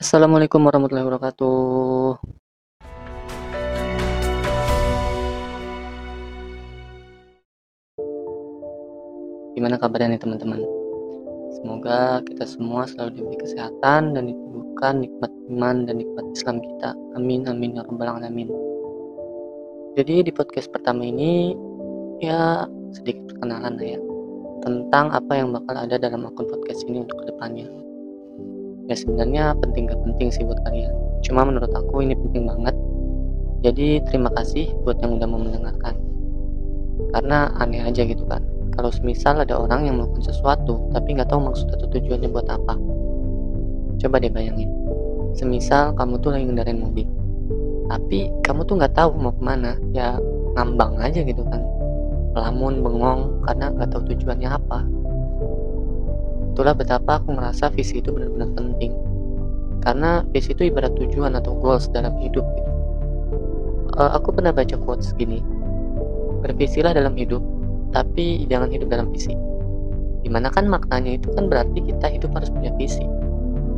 Assalamualaikum warahmatullahi wabarakatuh. Gimana kabarnya nih teman-teman? Semoga kita semua selalu diberi kesehatan dan diteguhkan nikmat iman dan nikmat Islam kita. Amin amin ya rabbal alamin. Jadi di podcast pertama ini ya sedikit perkenalan ya tentang apa yang bakal ada dalam akun podcast ini untuk ke depannya. Ya sebenarnya penting gak penting sih buat kalian. Cuma menurut aku ini penting banget. Jadi terima kasih buat yang udah mau mendengarkan. Karena aneh aja gitu kan. Kalau semisal ada orang yang melakukan sesuatu tapi nggak tahu maksud atau tujuannya buat apa. Coba deh bayangin. Semisal kamu tuh lagi ngendarin mobil. Tapi kamu tuh nggak tahu mau ke mana. Ya ngambang aja gitu kan. Lamun bengong karena nggak tahu tujuannya apa. Itulah betapa aku merasa visi itu benar-benar penting. Karena visi itu ibarat tujuan atau goals dalam hidup gitu. Uh, aku pernah baca quotes gini. Bervisilah dalam hidup, tapi jangan hidup dalam visi. Di mana kan maknanya itu kan berarti kita hidup harus punya visi,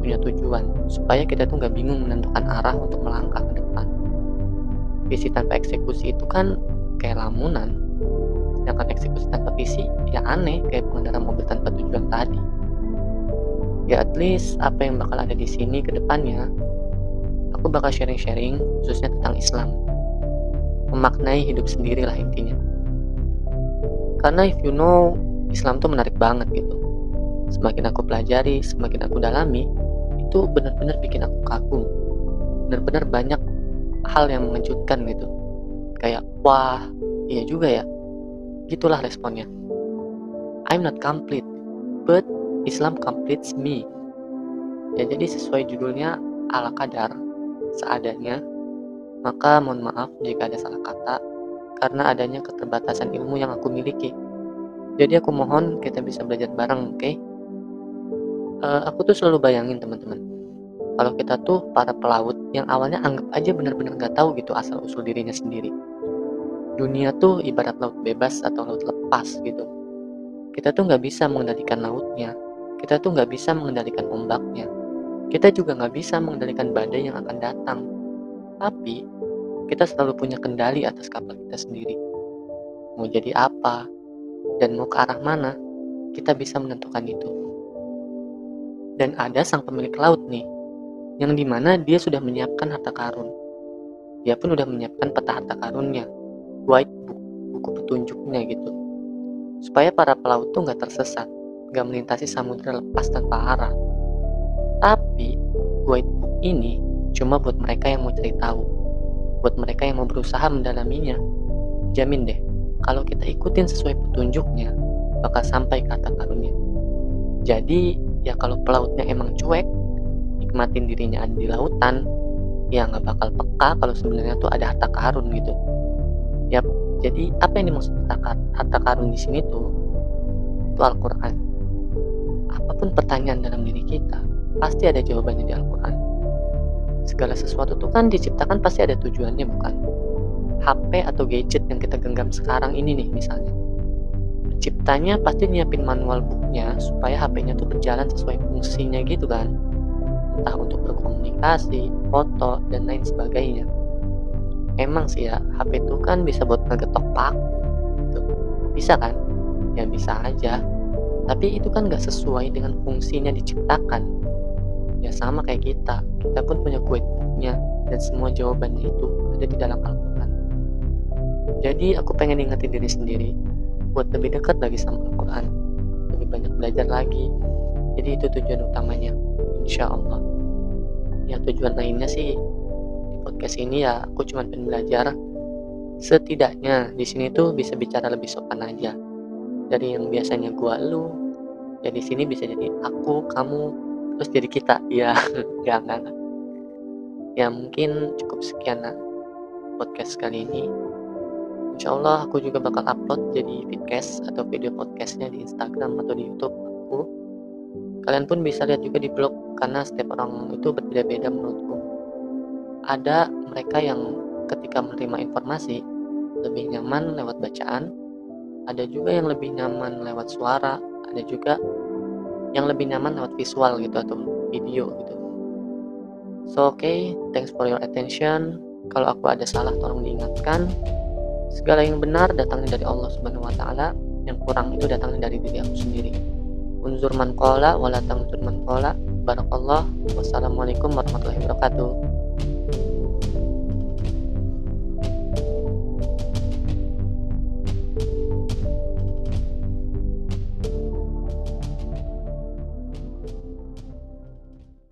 punya tujuan, supaya kita tuh nggak bingung menentukan arah untuk melangkah ke depan. Visi tanpa eksekusi itu kan kayak lamunan, sedangkan eksekusi tanpa visi ya aneh kayak pengendara mobil tanpa tujuan tadi. Ya at least apa yang bakal ada di sini ke depannya, aku bakal sharing-sharing khususnya tentang Islam. Memaknai hidup sendiri lah intinya karena if you know, Islam tuh menarik banget gitu. Semakin aku pelajari, semakin aku dalami, itu benar-benar bikin aku kagum. Benar-benar banyak hal yang mengejutkan gitu. Kayak, wah, iya juga ya. Gitulah responnya. I'm not complete, but Islam completes me. Ya jadi sesuai judulnya ala kadar, seadanya. Maka mohon maaf jika ada salah kata karena adanya keterbatasan ilmu yang aku miliki. Jadi aku mohon kita bisa belajar bareng, oke? Okay? Uh, eh, aku tuh selalu bayangin teman-teman, kalau kita tuh para pelaut yang awalnya anggap aja benar-benar nggak tahu gitu asal usul dirinya sendiri. Dunia tuh ibarat laut bebas atau laut lepas gitu. Kita tuh nggak bisa mengendalikan lautnya, kita tuh nggak bisa mengendalikan ombaknya, kita juga nggak bisa mengendalikan badai yang akan datang. Tapi kita selalu punya kendali atas kapal kita sendiri. Mau jadi apa dan mau ke arah mana, kita bisa menentukan itu. Dan ada sang pemilik laut nih, yang di mana dia sudah menyiapkan harta karun. Dia pun sudah menyiapkan peta harta karunnya, white book, buku petunjuknya gitu. Supaya para pelaut tuh nggak tersesat, nggak melintasi samudera lepas tanpa arah. Tapi, book ini cuma buat mereka yang mau cari tahu buat mereka yang mau berusaha mendalaminya. Jamin deh, kalau kita ikutin sesuai petunjuknya, bakal sampai ke harta karunnya. Jadi, ya kalau pelautnya emang cuek, nikmatin dirinya ada di lautan, ya nggak bakal peka kalau sebenarnya tuh ada harta karun gitu. Yap, jadi apa yang dimaksud harta karun di sini tuh? Itu Al-Quran. Apa pun pertanyaan dalam diri kita, pasti ada jawabannya di Al-Quran. Segala sesuatu itu kan diciptakan pasti ada tujuannya bukan? HP atau gadget yang kita genggam sekarang ini nih misalnya. Penciptanya pasti nyiapin manual booknya supaya HP-nya tuh berjalan sesuai fungsinya gitu kan. Entah untuk berkomunikasi, foto, dan lain sebagainya. Emang sih ya HP itu kan bisa buat ngegetok pak gitu. bisa kan? Ya bisa aja tapi itu kan gak sesuai dengan fungsinya diciptakan. Ya sama kayak kita. Kita pun punya booknya dan semua jawabannya itu ada di dalam Al-Quran. Jadi aku pengen ingetin diri sendiri buat lebih dekat lagi sama Al-Quran. Lebih banyak belajar lagi. Jadi itu tujuan utamanya. Insya Allah. Ya tujuan lainnya sih di podcast ini ya aku cuma pengen belajar setidaknya di sini tuh bisa bicara lebih sopan aja dari yang biasanya gua lu ya di sini bisa jadi aku kamu terus jadi kita. Ya jangan ya mungkin cukup sekian podcast kali ini. Insya Allah aku juga bakal upload jadi vidcast atau video podcastnya di Instagram atau di YouTube aku. Kalian pun bisa lihat juga di blog karena setiap orang itu berbeda-beda menurutku. Ada mereka yang ketika menerima informasi lebih nyaman lewat bacaan. Ada juga yang lebih nyaman lewat suara ada juga yang lebih nyaman lewat visual gitu atau video gitu So oke, okay, thanks for your attention. Kalau aku ada salah tolong diingatkan. Segala yang benar datangnya dari Allah Subhanahu wa taala, yang kurang itu datangnya dari diri aku sendiri. Unzur man qala wala tangzur man qala. Barakallah. Wassalamualaikum warahmatullahi wabarakatuh.